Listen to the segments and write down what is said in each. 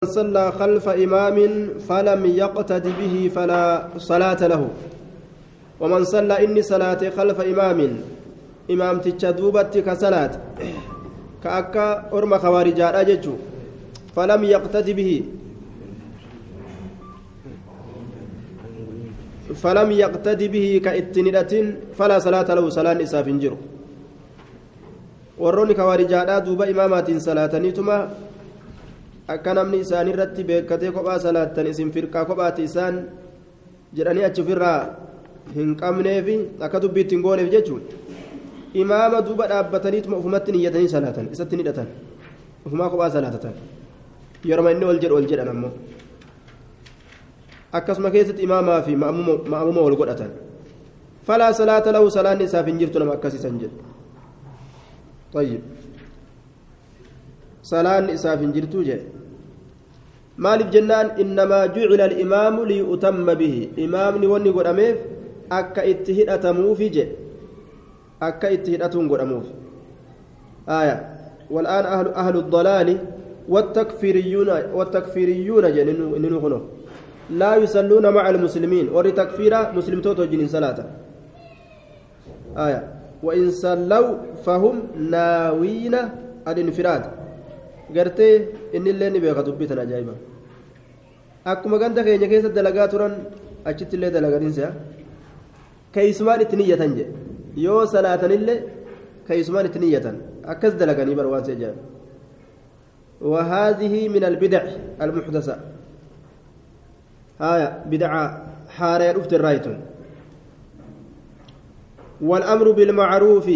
صلى خلف إمام فلم يقتد به فلا صلاة له. ومن صلى إني صلاة خلف إمام إمام تجدوبت كصلاة. كأكا أرم خوارج أججو فلم يقتد به. فلم يقتد به كإتندة فلا صلاة له صلاة إساف جرو warroonni kawaarijaadhaa duuba imaamaatiin salaataniituma akka namni isaanii irratti beekatee kophaa salaattan isin firqaa kophaati isaan jedhanii achi ofirraa hin qabneefi akka dubbiitti hin gooneef jechuun imaama duuba dhaabbataniituma ofumatti niyyatanii salaatan isatti ni hidhatan ofumaa kophaa salaatatan yeroo inni ol jedhu ol jedhan ammoo akkasuma keessatti imaamaa fi ma'amuma wal godhatan falaa salaata lahu salaanni isaaf hin jirtu nama akkasiisan jedhu طيب اساف جرتو جه مالك جنان إنما جعل الإمام ليؤتم به. إمام ني قدامه akka itti hidhatamuufi jedhe akka itti hidhatuun godhamuufi آية. والآن أهل أهل الضلال والتكفيريون والتكفيريون جنين لا يصلون مع المسلمين. وري تكفير مسلم توتو جنين صلاة. آية. وإن صلوا فهم ناوين الانفراد gartee inni illee ni beeka dubbii tana ajaa'iba akkuma ganda keenya keessa dalagaa turan achitti illee dalaganiinsa keeysumaan itti niyyatan jedhe yoo salaatanillee keeysumaan itti niyyatan akkas dalaganii bar waan وهذه من البدع المحدثة هاي بدعة حارة رفت الرايتون والأمر بالمعروف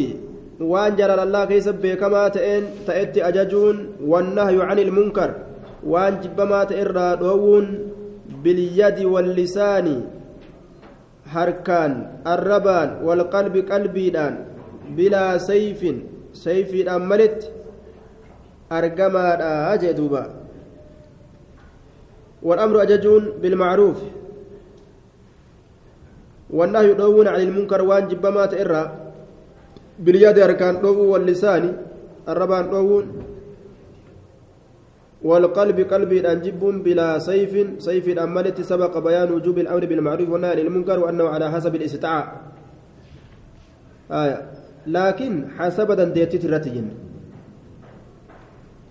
وان جلال الله كيس بكما تئن تأتي أججون والنهي عن المنكر وان جبما تئرى دوون باليد واللسان حركان الربان والقلب قلبيدان بلا سيف سيف أملت أرقما أجدوبا والأمر أججون بالمعروف والنهي دوون عن المنكر وان جبما تئرى باليد أركان دو واللسان الربان دوون والقلب قلب أنجب بلا سيف سيف أملت سبق بيان وجوب الأمر بالمعروف والنهي عن المنكر وأنه على حسب الاستطاعة آية لكن حسب دنديتي الرتين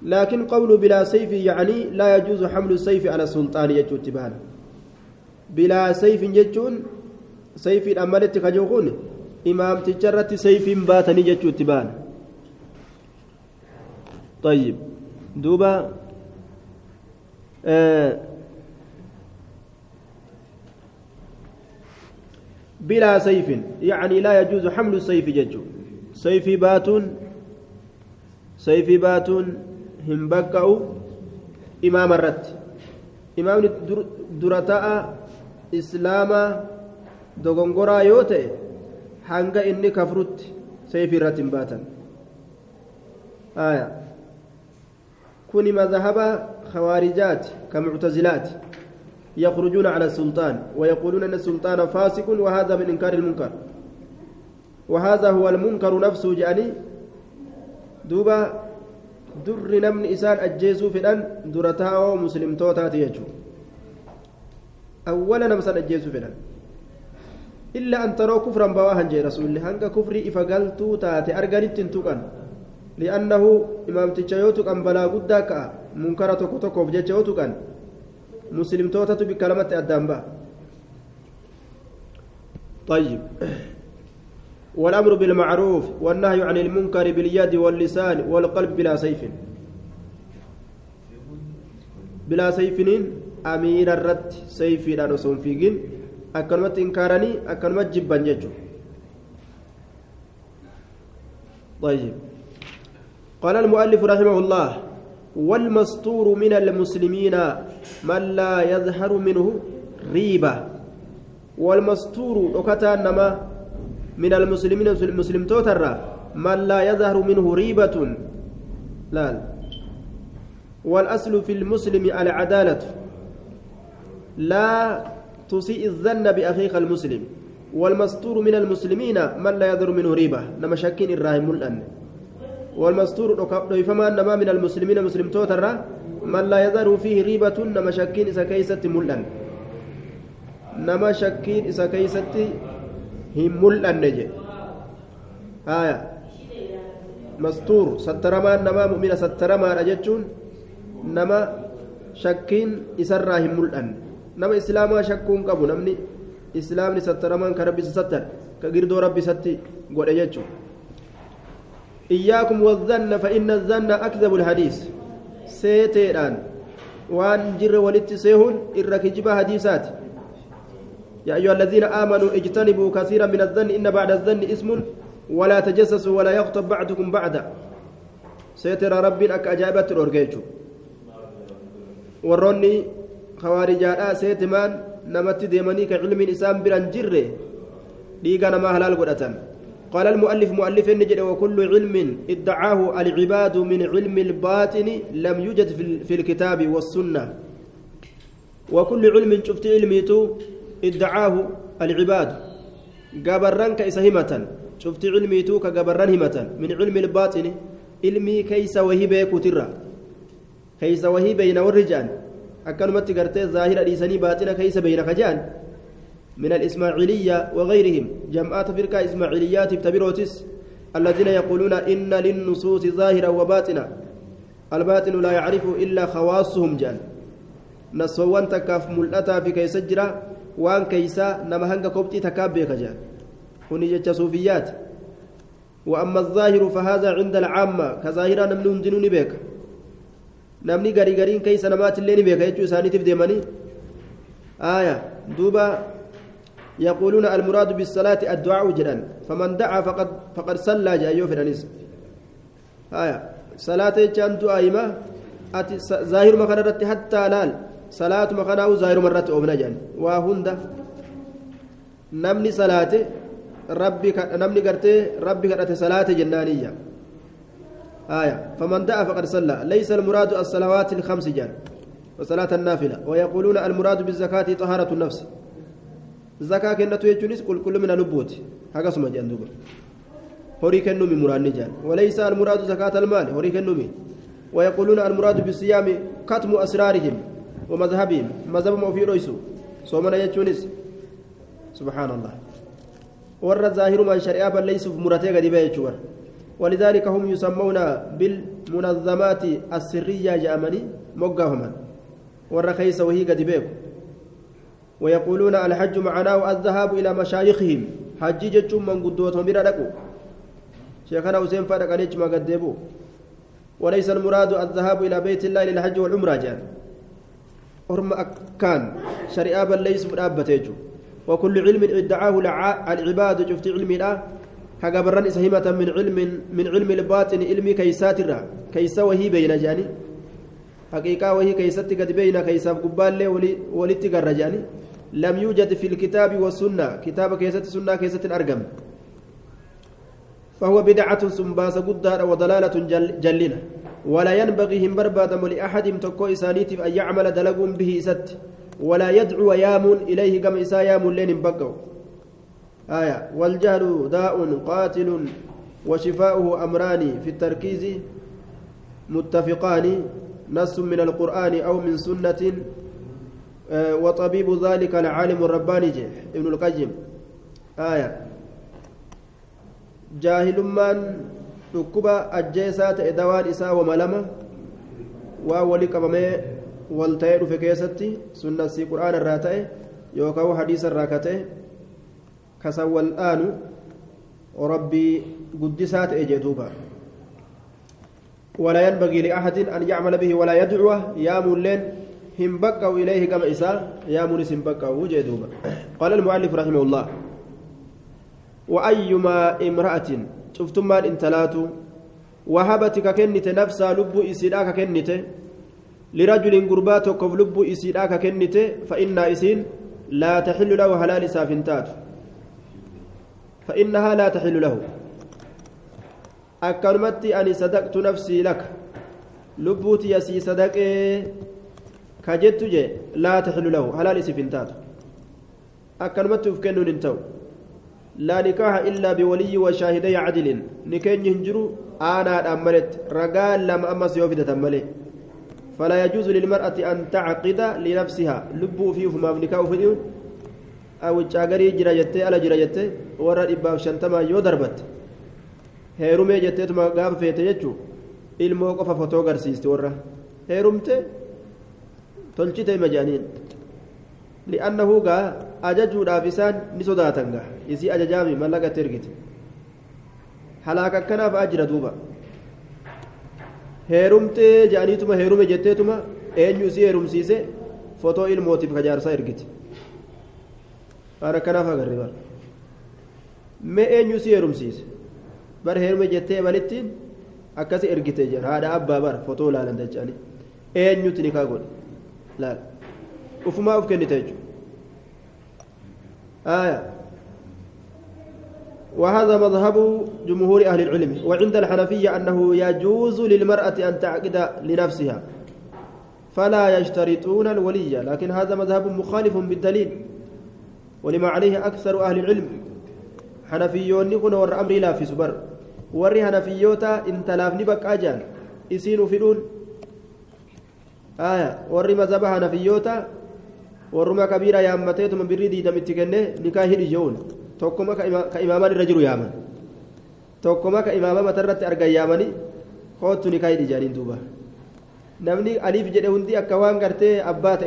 لكن قول بلا سيف يعني لا يجوز حمل السيف على السلطان يجو تبان بلا سيف يجون سيف أملت خجوخون imaamticha irratti sayfiin baatanii jechuu itti ba'an طيب دوبا آه بلا سيف يعني لا يجوز حمل السيف ججو سيف باتون سيف باتون هم بكأوا إمام الرت إمام درتاء إسلاما دوغنغورا يوتي hanga inni kafrutti sayfii irratti hin baatan. Kuni madhaba خوارجات كمعتزلات يخرجون على السلطان ويقولون أن السلطان فاسق وهذا من إنكار المنكر وهذا هو المنكر نفسه جاني دوبا در نمن إسان أجيسو في الأن درتاو مسلم توتات يجو أولا نمسان أجيسو في الأن إلا أن تروا كفرا بواها جي رسول الله. هنك كفري إفقلتو تاتي أرغنت تنتقن. لأنه إمام تشيوتك أن بلا قدك منكرة كتوك وفجيتشيوتك مسلم توتت بكلمة الدنبا طيب. والأمر بالمعروف والنهي عن المنكر باليد واللسان والقلب بلا سيف. بلا سيف أمير الرد سيف لا نصوم فيقين. Akkanumatti inkaaranii akkanumatti jibban jechuudha. طيب قال المؤلف رحمه الله والمستور من المسلمين من لا يظهر منه ريبة والمستور وكتا نما من المسلمين المسلم توتر من لا يظهر منه ريبة لا والأصل في المسلم العدالة لا تسيء الظن بأخيك المسلم والمستور من المسلمين من لا يذر منه ريبة نما شاكين الراهم الأن. والمستور فما أنما من المسلمين مسلم توتر من لا يظهر فيه ريبة نما شكين إذا كيست ملأن. نما شكين إذا كيست هم ملأن نجي. آية. مستور سترمان نما مؤمن سترمان أجتشون نما شكين نما إسلاما شكون قبو نمني إسلامني سترمان كربي ستر كقردو ربي ستي قول أجتشون إياكم والظن فإن الظن أكذب الحديث سيتيران وان جر ولت سيهون الركجب حديثات يا أيها الذين آمنوا اجتنبوا كثيرا من الظن إن بعد الظن اسم ولا تجسسوا ولا يغتب بعضكم بعدا سيترى ربي أك أجابت الأورجيجو warroonni khawaarijadhaa seetimaan namatti deemanii ka cilmiin isaan biran jirre dhiiga namaa halaal godhatan. قال المؤلف مؤلف نجد وكل علم ادعاه العباد من علم الباطن لم يوجد في الكتاب والسنة وكل علم شفت علميتو ادعاه العباد جبران كيس همة شفت علميتو كجبران همة من علم الباطن علمي كيس وهي بيكوترا كيس وهي بين والرجال أكلمت قرتي ظاهرة لسني باطنة كيس بين خجان من الإسماعيلية وغيرهم. جماعة فرقة إسماعيليات تبروتس الذين يقولون إن للنصوص ظاهرا وباطنا الباطن لا يعرف إلا خواصهم جان. نصوان تكاف ملأتا في كيس جرا وان كيسا نما هنگا كوبتي تكابي كجان هني صوفيات. وأما الظاهر فهذا عند العامة كظاهرا نمن هندنوني بيك. نمني غري غرين كيس نمات اللي بيك يجو ساني تفديماني آية دوبا يقولون المراد بالصلاة الدعاء جدا فمن دعا فقد فقد صلى جايو في الأنيس آية صلاة جان دعاء أتي ظاهر مكان حتى لال صلاة مكان أو ظاهر مرة أمنا جان وهند نمني صلاة ربي. نمني قرتي ربي قرأت صلاة جنانية آية. فمن دعا فقد صلى. ليس المراد الصلوات الخمس جان وصلاة النافلة. ويقولون المراد بالزكاة طهارة النفس. zakaa kennatu jechuunis qulqullumina lubbuuti hagasuma jedhan duuba horii kennuumi muraanni jedhan walaysa almuraadu zakaata almaali horii kennuumi ويقولون المراد بالصيام كتم أسرارهم ومذهبهم. مذهبهم في رئيسه صومنا يجونس سبحان الله. ور الظاهر من شريعة بل ليسوا مرتي قد يجور ولذلك هم يسمون بالمنظمات السرية جامني مقاهما. ور خيس وهي قد بيكو. ويقولون الحج معناه الذهاب إلى مشايخهم. حج من قدوتهم بلا لكو شيخنا حسين فارق عليك ما قدبوا وليس المراد الذهاب إلى بيت الله للحج والعمرة جان. أرم أكان. شريعة بل ليس مرابة وكل علم ادعاه العباد شفت علمي لا كقبران إسهمة من علم من علم الباطن علم كيسات كيسا وهي بين جاني. حقيقة وهي كيست قد بين كيسا قبال ولتي جاني. لم يوجد في الكتاب والسنة. كتاب كيست سنة كيست أرقم. فهو بدعة سنباس قدار وضلالة جل جلنا ولا ينبغي هم بربادم لأحد تكو إسانيتف أن يعمل دلق به ست ولا يدعو يام إليه كما إسا يام لين بقوا. آية والجهل داء قاتل وشفاؤه أمران في التركيز متفقان نص من القرآن أو من سنة وطبيب ذلك العالم الرباني ابن القيم آية wama lama waa wali qabamee wal ta'ee dhufe keessatti sunnasii qura'aana irraa ta'e yookaan hadiisa irraa ka ta'e dhaanu rabbii guddisaa ta'e jedhuuba ولا ينبغي لأحد أن يعمل به ولا يدعوه يا مولين هم بقوا إليه كما إساء يا مونس هم بقوا قال المؤلف رحمه الله وأيما امرأة شفتم مال انتلاتو وهبتك كنت نفسها لب إسيلاك كنت لرجل قربات وكف لب إسيلاك كنت فإن إسين لا تحل له حلال سافنتات. فإنها لا تحل له. أكرمت أني صدقت نفسي لك. لبوتي يسي صدق كجت جي لا تحل له. حلال سفنتات أكرمت فكنون انتو لا نكاح إلا بولي وشاهدي عدل. نكين ينجرو أنا أمرت. رجال لم أمس يوفد تملي. فلا يجوز للمرأة أن تعقد لنفسها. لبو فيه فما بنكاو فيديو awwichaa garii jira jettee ala jira jettee warra dhibbaaf shantamaa yoo darbatte heerumee jetteetuma gaafa feete jechuu ilmoo qofa fotoo garsiisti warra heerumte tolchite majaaniin. Li'annahu huugaa ajajuudhaaf isaan ni sodaatan gaa isii ajajaami mallaqatti ergite. Halaaka akkanaaf aajjira duuba. Heerumtee ja'aniituma heerume jetteetuma eenyu isii heerumsiise fotoo ilmootiif kajaarsaa ergite. Waan akkanaaf agarre bara mee eenyu isii heerumsiise bar heerume jettee balittiin akkasi ergite jedhan haadha abbaa bara fotoo laalan dacha'anii eenyutti ni kaa godhe laal ufumaa uf kennite jechuudha وهذا مذهب جمهور أهل العلم وعند الحنفية أنه يجوز للمرأة أن تعقد لنفسها فلا يشترطون الولي لكن هذا مذهب مخالف بالدليل ولما عليه أكثر أهل العلم حنفيون يكون ور أمري لا في سبر hanafiyyoota intalaafni baqqaa jaan isiin ufidhuun aya warri mazaba hanafiyyoota warruma kabiira yaammateetuma birrii diidamitti kenne nikaa hidhi je'uun tokkoma ka imaaman irra jiru yaaman tokkoma ka imaama matarratti argan yaamanii hoottu nikaa hidhi jaaniin duuba namni aliif jedhe hundi akka waan gartee abbaa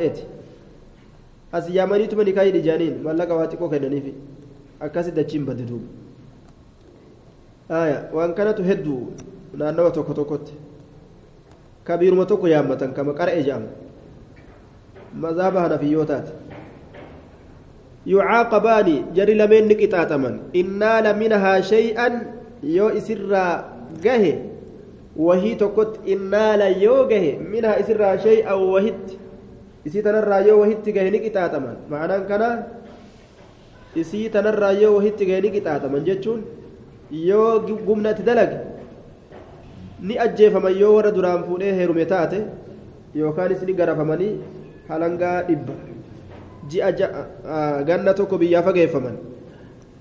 as yaamaniituma nikaa hidhi jaaniin mallaqa waa xiqqoo kennaniifi akkasi dachiin badde duuba aya waan kanatu hedduu naannawa tokko tokkotti kabiiruma tokko yaammatan kama qara'e jedhama مذهب هنفيوتات يعاقبان جري لمن نقطاتمن إن نال منها شيئا يو إسرا جه وهي تكت إن نال يو جه منها إسرا شيئا وهت إسي تنرى يو وهت جه نقطاتمن معناه كان إسي تنرى يو وهت جه نقطاتمن جتشون yoo gumnatti dalage ni ajjeefaman yoo warra duraan fuudhee heerume taate yookaanis ni garafamanii halangaa dhibba ji'a ganna tokko biyyaa fageeffaman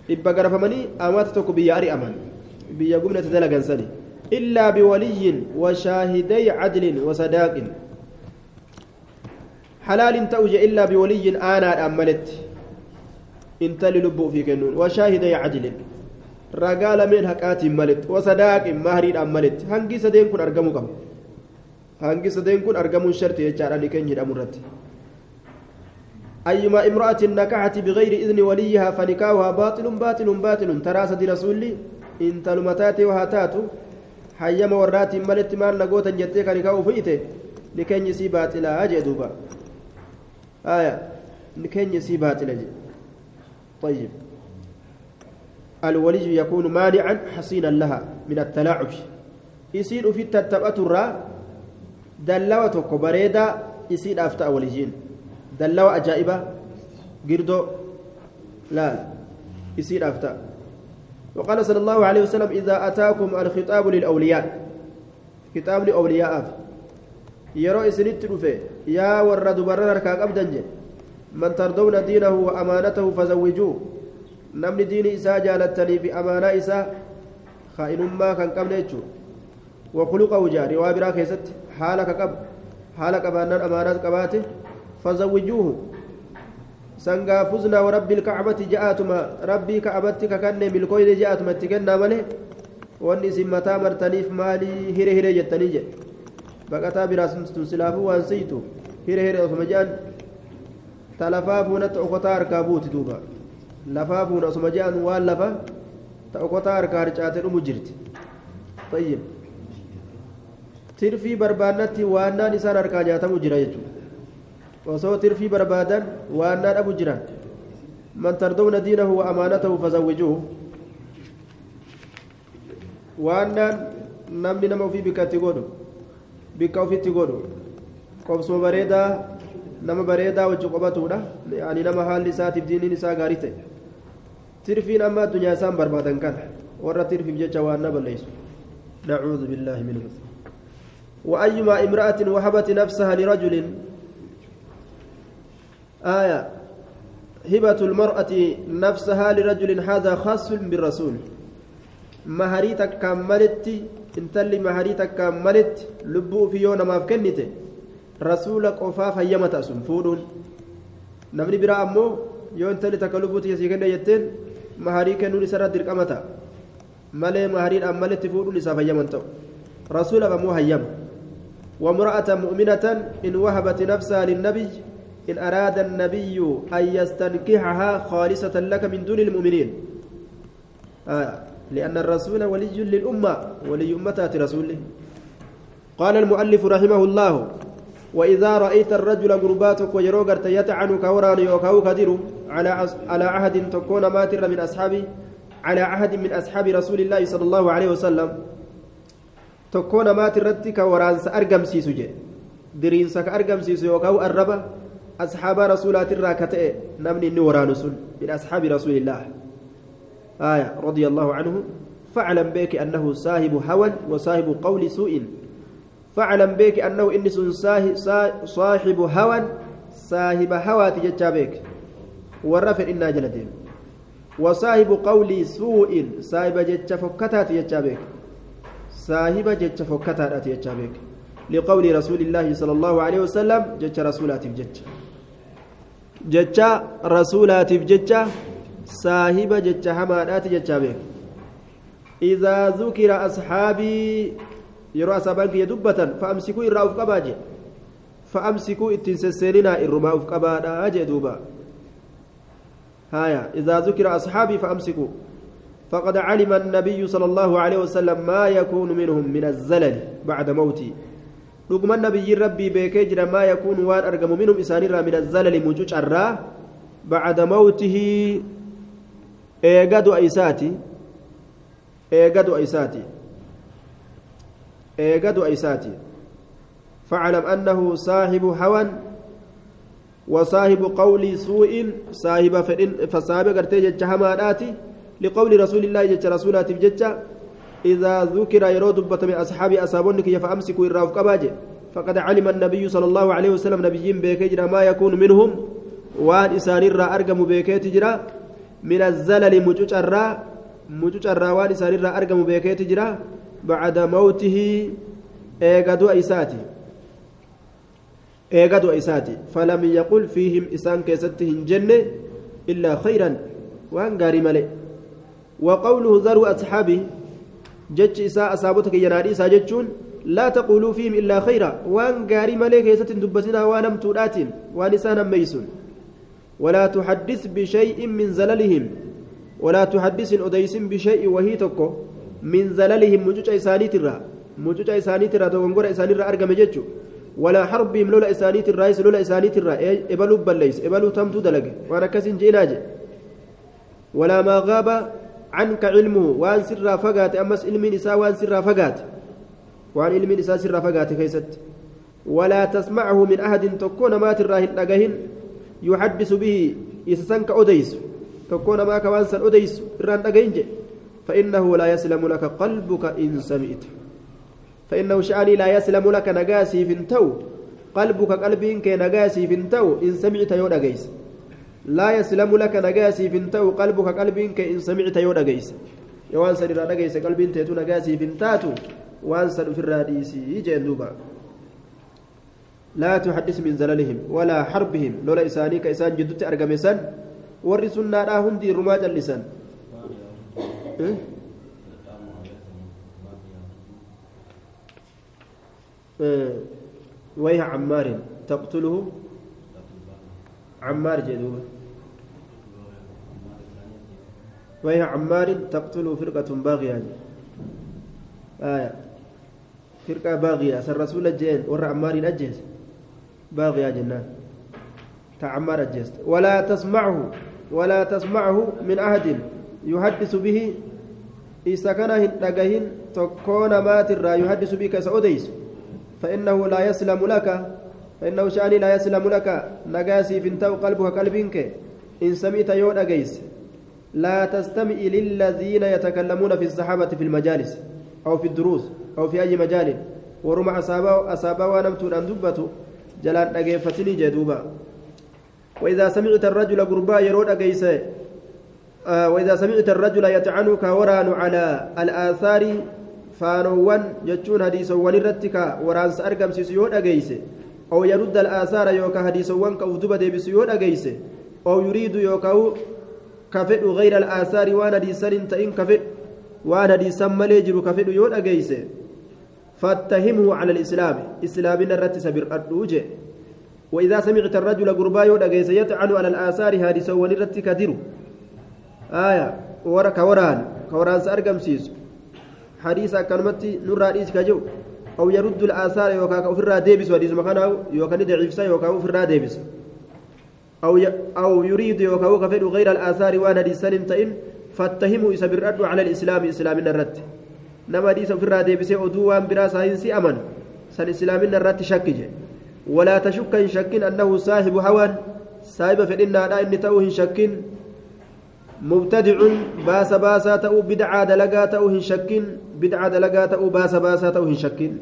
dhibba garafamanii amata tokko biyya ari'aman biyya gumnatti dalagan sani illaa biwaliyyin washaahiday cadlin wasadaaqin halaalin je illaa biwaliyyin aanaadhaan maletti intalli lubbuu ofii kennuun washaahiday cadlin ragaa lameen haqaatiin maletti wasadaaqin mahariidhaan maletti hangi sadeen kun argamuu qaba hangi sadeen kun argamuun sharti jechaadha ni keenya hidhamu irratti أيما امرأة نكحت بغير إذن وليها فنكاحها باطل باطل باطل ترى سدي رسولي إن تلمتاتي وهاتاتو حيما ورات ملت مال نقوتا جتيك نكاح فئته نكني سي باطلا أجي دوبا آية. نكني سي باطلا طيب. الولي يكون مانعا حصينا لها من التلاعب. يصير في التتبأة الرا. دلوة بريدة يصير أفتاء وليجين. دلوة أجائبة. قردو. لا. يصير أفتاء وقال صلى الله عليه وسلم إذا أتاكم الخطاب للأولياء. كتاب لأولياء. يرى إسنت يا ورد برر كأبدا من ترضون دينه وأمانته فزوجوه namni diini isaa jaalattanii fi amaanaa isaa kaa'inummaa kan qabne jechuudha wakuluqahu jaa riwaa biraa keessatti haala ka qabu haala qabaannaan amaanaas qabaate fazawwijuuhu sangaa fuznaa warabbii kacbati ja'aatuma rabbii ka'abatti kakanne milkooyne ja'aatuma itti kennaa malee wanni isin mataa martaniif maalii hire hire jettanii jedhe baqataa biraas tun silaafuu waan siitu hire hire osuma je'an talafaa fuunatti okotaa harkaa buuti duuba lafaa fuuna osuma je'an waan lafa ta okotaa harkaa harcaate dhumu jirti tayyib tirfii barbaannatti waannaan isaan harkaa nyaatamu jira jechuudha osoo tirfii barbaadan waannaa dhabu jira man tardawna diinahu wa amaanatahu fazawwijuuhu waannaan namni nama ofii bikkatti godhu bikka ofitti godhu qobsuma bareedaa nama bareedaa wajji qobatuudha yani nama haalli isaatiif diiniin isaa gaarii ta'e tirfiin amma addunyaa isaan barbaadan kana warra tirfiif jecha waannaa balleessu nacuudhu billaahi minhu وأيما امرأة وهبت نفسها لرجل آية هبة المرأة نفسها لرجل هذا خاص بالرسول مهريتك كملت انتلي مهريتك كملت لبو في يوم ما فكنت rasuula qofaaf hayyama ta'a sun fuudhuun namni biraa ammoo yoo intalli takka lubbuuti isii kenne jetteen maharii kennuun isarra dirqama ta'a malee mahariidhaan maletti fuudhuun isaaf hayyaman ta'u rasuulaaf ammoo hayyama وامرأة مؤمنة إن وهبت نفسها للنبي إن أراد النبي أن يستنكحها خالصة لك من دون المؤمنين آه لأن الرسول ولي للأمة ولي أمتها رسوله. قال المؤلف رحمه الله وإذا رأيت الرجل قرباتك ويروغرت يتعن كوران يوكاو كدر على على عهد تكون ماتر من أصحابي على عهد من أصحاب رسول الله صلى الله عليه وسلم تكون ماتر كوران سأرقم سيسجي درين سك أرقم سيسو يوكاو الربا أصحاب رسولات الراكتة نمني نورانس من أصحاب رسول الله. آية رضي الله عنه فاعلم بك أنه صاحب هوى وصاحب قول سوء. فاعلم بك أنه إني صاحب هوى صاحب هوى تجتشا بك. والرفع إنا جلدين وصاحب قول سوء صاحب جتشا فكتا تجتشا بك. صاحب جتشا فكتا تجتشا بك. لقول رسول الله صلى الله عليه وسلم جتشا رسولات بجتشا جتشا رسولات بجتشا صاحب جتشا همادات جتشا بك إذا ذكر أصحابي yeroo asaabaan kiyya dubbatan fa'amsikuu irraa uf qabaa jee. Fa'amsikuu ittiin sesseeninaa irrumaa uf qabaadhaa jee duuba. هايا إذا ذكر أصحابي فأمسكوا فقد علم النبي صلى الله عليه وسلم ما يكون منهم من الزلل بعد موتي رغم النبي ربي بكجر ما يكون وان أرقم منهم إسانيرا من الزلل مجوج الرا بعد موته إيقادوا أيساتي إيقادوا أيساتي eegadu aysaati فاعلم أنه صاحب هوى وصاحب قول سوء صاحب فصاحب قرتي جتش هماداتي لقول رسول الله جتش رسولات جتش إذا ذكر يرود من أصحاب أصابونك فأمسكوا الراف كباجة فقد علم النبي صلى الله عليه وسلم نبيين بيكجرا ما يكون منهم وان إسان الرا أرقم بيكيتجرا من الزلل مجوجرا مجوجرا وان إسان الرا أرقم بيكيتجرا بعد موته إيغادو إيساتي. إيغادو إيساتي. فلم يقل فيهم إسان كيستهن جنة إلا خيرا. وأن ملئ. وقوله ذروا أصحابه جتش إساء أصابتك ينادي إساء جتشون لا تقولوا فيهم إلا خيرا. وأن قاري ملئ كيستن دبسنا وأنم تولات وأن إسانا ميسون ولا تحدث بشيء من زللهم ولا تحدث أديس بشيء وهي تكو من زللهم مجوج إساني ترى مجوج إساني ترى دوغنغور إساني ترى أرقم جتشو ولا حربهم لولا إساني ترى لولا إساني ترى إبلوا بليس إبلوا تمتو دلق وأنا كسن جيناج ولا ما غاب عنك علمه وأن سر فقات أمس علم نساء وأن سر فقات. وأن علم نساء سر فقات كيست. ولا تسمعه من أحد تكون ما تراهن نجهن يحدث به يسسنك أديس. تكون ما كمان سن أديس ران نجهن فإنه لا يسلم لك قلبك إن سمعت. فإنه شأني لا يسلم لك نجاسي فنتو قلبك قلبك نجاسي فنتو إن سمعت يود أجيس. لا يسلم لك نجاسي فنتو قلبك قلبك إن سمعت يود أجيس. يوان سر نجيس قلبين تيتو نجاسي فنتاتو وان سر في الراديسي يجي دوبا. لا تحدث من زللهم ولا حربهم. لولا إساني كإسان جدت أرقمسان ورسلنا لا هندي رماج اللسان إيه؟ إيه. ويها عمار تقتله؟ عمار جدوبة ويها عمار تقتله فرقة باغية. آية. فرقة باغية. سر رسول الجين ور عمار أجهز باغية جنان. تعمار أجهز ولا تسمعه ولا تسمعه من أحد يحدث به. إذا كان هندقهن تكون مات الرا يحدث بك سأوديس فإنه لا يسلم لك. فإنه شأني لا يسلم لك. نقاسي فنتو قلبك قلبك إن سمعت يود أجيس لا تستمع للذين يتكلمون في الصحابة في المجالس أو في الدروس أو في أي مجال. ورمى أصابه أصابه ونمت أن دبته جلال أجيفتني جدوبا وإذا سمعت الرجل قربا يرود أجيس آه وإذا سمعت الرجل يتعنك وران على الآثار فانوان جتشون حديث ولرتك ورانس أرقم سيسيون أجيس أو يرد الآثار يوكا حديث وانك أفدب ديبس يود أجيسه أو يريد يوكا كفد غير الآثار وأنا ديسان تئن كفد وأنا ديسان مليجر كفد يود أجيسه فاتهمه على الإسلام. إسلامنا الرت سبر أدوجه وإذا سمعت الرجل قربا يود أجيسه يطعن على الآثار هادي ونرت كدر آية. ورا كوران كوران سأرقم سيسو حديث كلمتي نور رئيس كجو. أو يرد الآثار يوكا كفر ديبس. وديس مكانه يوكا ندعيفسا يوكا كفر ديبس. أو. أو يريد يوكا كفر غير الآثار وأنا ديسان تئن فاتهموا على الإسلام. إسلام الرد نما ديس فر ديبس أدوان برا ساينسي أمن سن إسلام الرد شكج ولا تشك إن شك أنه صاحب هوى صاحب فإن إن توه شك مبتدع باس باسا تأو بدعة دلقا تأو هن شكين بدعة دلقا تأو باس باسا تأو هن شكين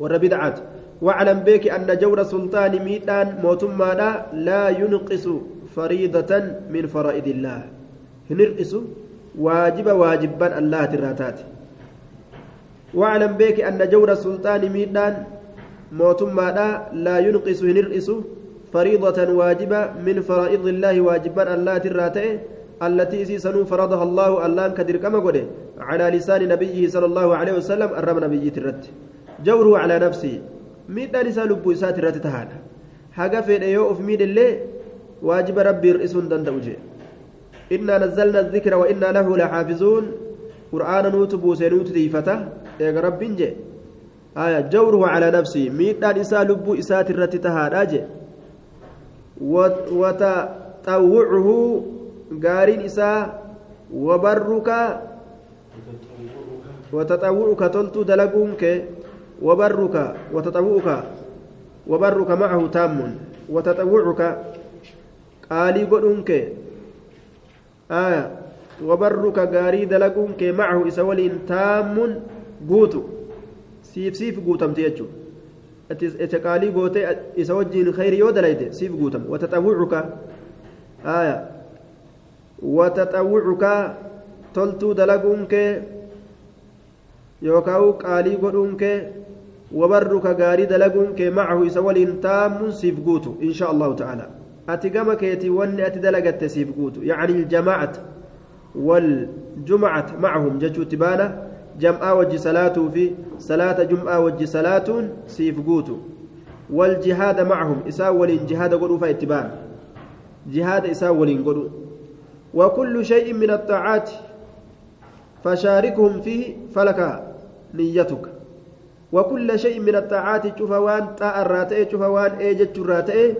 ور بدعات واعلم بك أن جور سلطان ميدان موتما لا, لا ينقص فريضة من فرائض الله هنرقص واجب واجبا الله تراتات واعلم بك أن جور السلطان ميدان موتما لا, لا ينقص هنرقص فريضة واجبة من فرائض الله واجبا الله تراته التي سنو فرضها الله الله كدر كما قده على لسان نبيه صلى الله عليه وسلم الرب نبي ترت جوره على نفسه ميدا نساء لبو إسات ترت تهانا حاجة في في ميد اللي واجب ربي رئيسون دندوجه إنا نزلنا الذكر وإنا له لحافظون. قرآن نوت بوسينوت ديفته. يا رب جي آية جوره على نفسه ميدا نساء لبو إسات ترت تهانا جي وتطوعه. غارين إساء وبرك. وتطوعك تلتو دلقونك. وبرك وتطوعك. وبرك معه تام وتطوعك. قالي قدونك. آية. وبرك غاري دلقونك معه إسولين تام قوتو. سيف سيف قوتم تيجو. إتقالي قوتي إسا وجين خير يودليت سيف قوتم. وتطوعك. آية. وتطوعك تلتو دلقونك يوكاو قالي قدونك وبرك غاري دلقونك معه إسا ولين تام سيف قوتو. إن شاء الله تعالى. أتقام كيتي ون أتدلقت سيف قوتو يعني الجماعة والجمعة معهم جتشو تبانه جمعة وجه صلاة في صلاة جمعة وجه صلاة سيف قوتو والجهاد معهم إساول جهاد قلوا فاتبان جهاد إساول قلوا وكل شيء من الطاعات فشاركهم فيه فلك نيتك وكل شيء من الطاعات شوف وان طاع الراتئ شوف وان ايجت الراتئ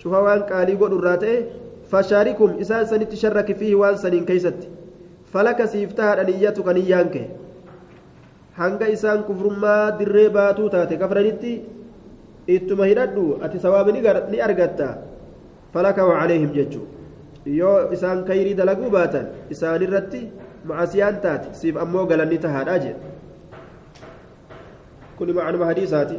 شوف وان قالي قد الراتئ فشاركهم إسان سنت شرك فيه وان سنين كيست فلك سيفتها نيتك نيانك hanga isaan kufrummaa dirree baatuu taate kafranitti ittuma hidhadhu ati sawaaba ni argatta falaka wacaleehim jechuu yoo isaan kayrii dalaguu baatan isaanirratti macasiyaan taate siif ammoo galanni tahaadha jedhe kun macnuma hadiisaati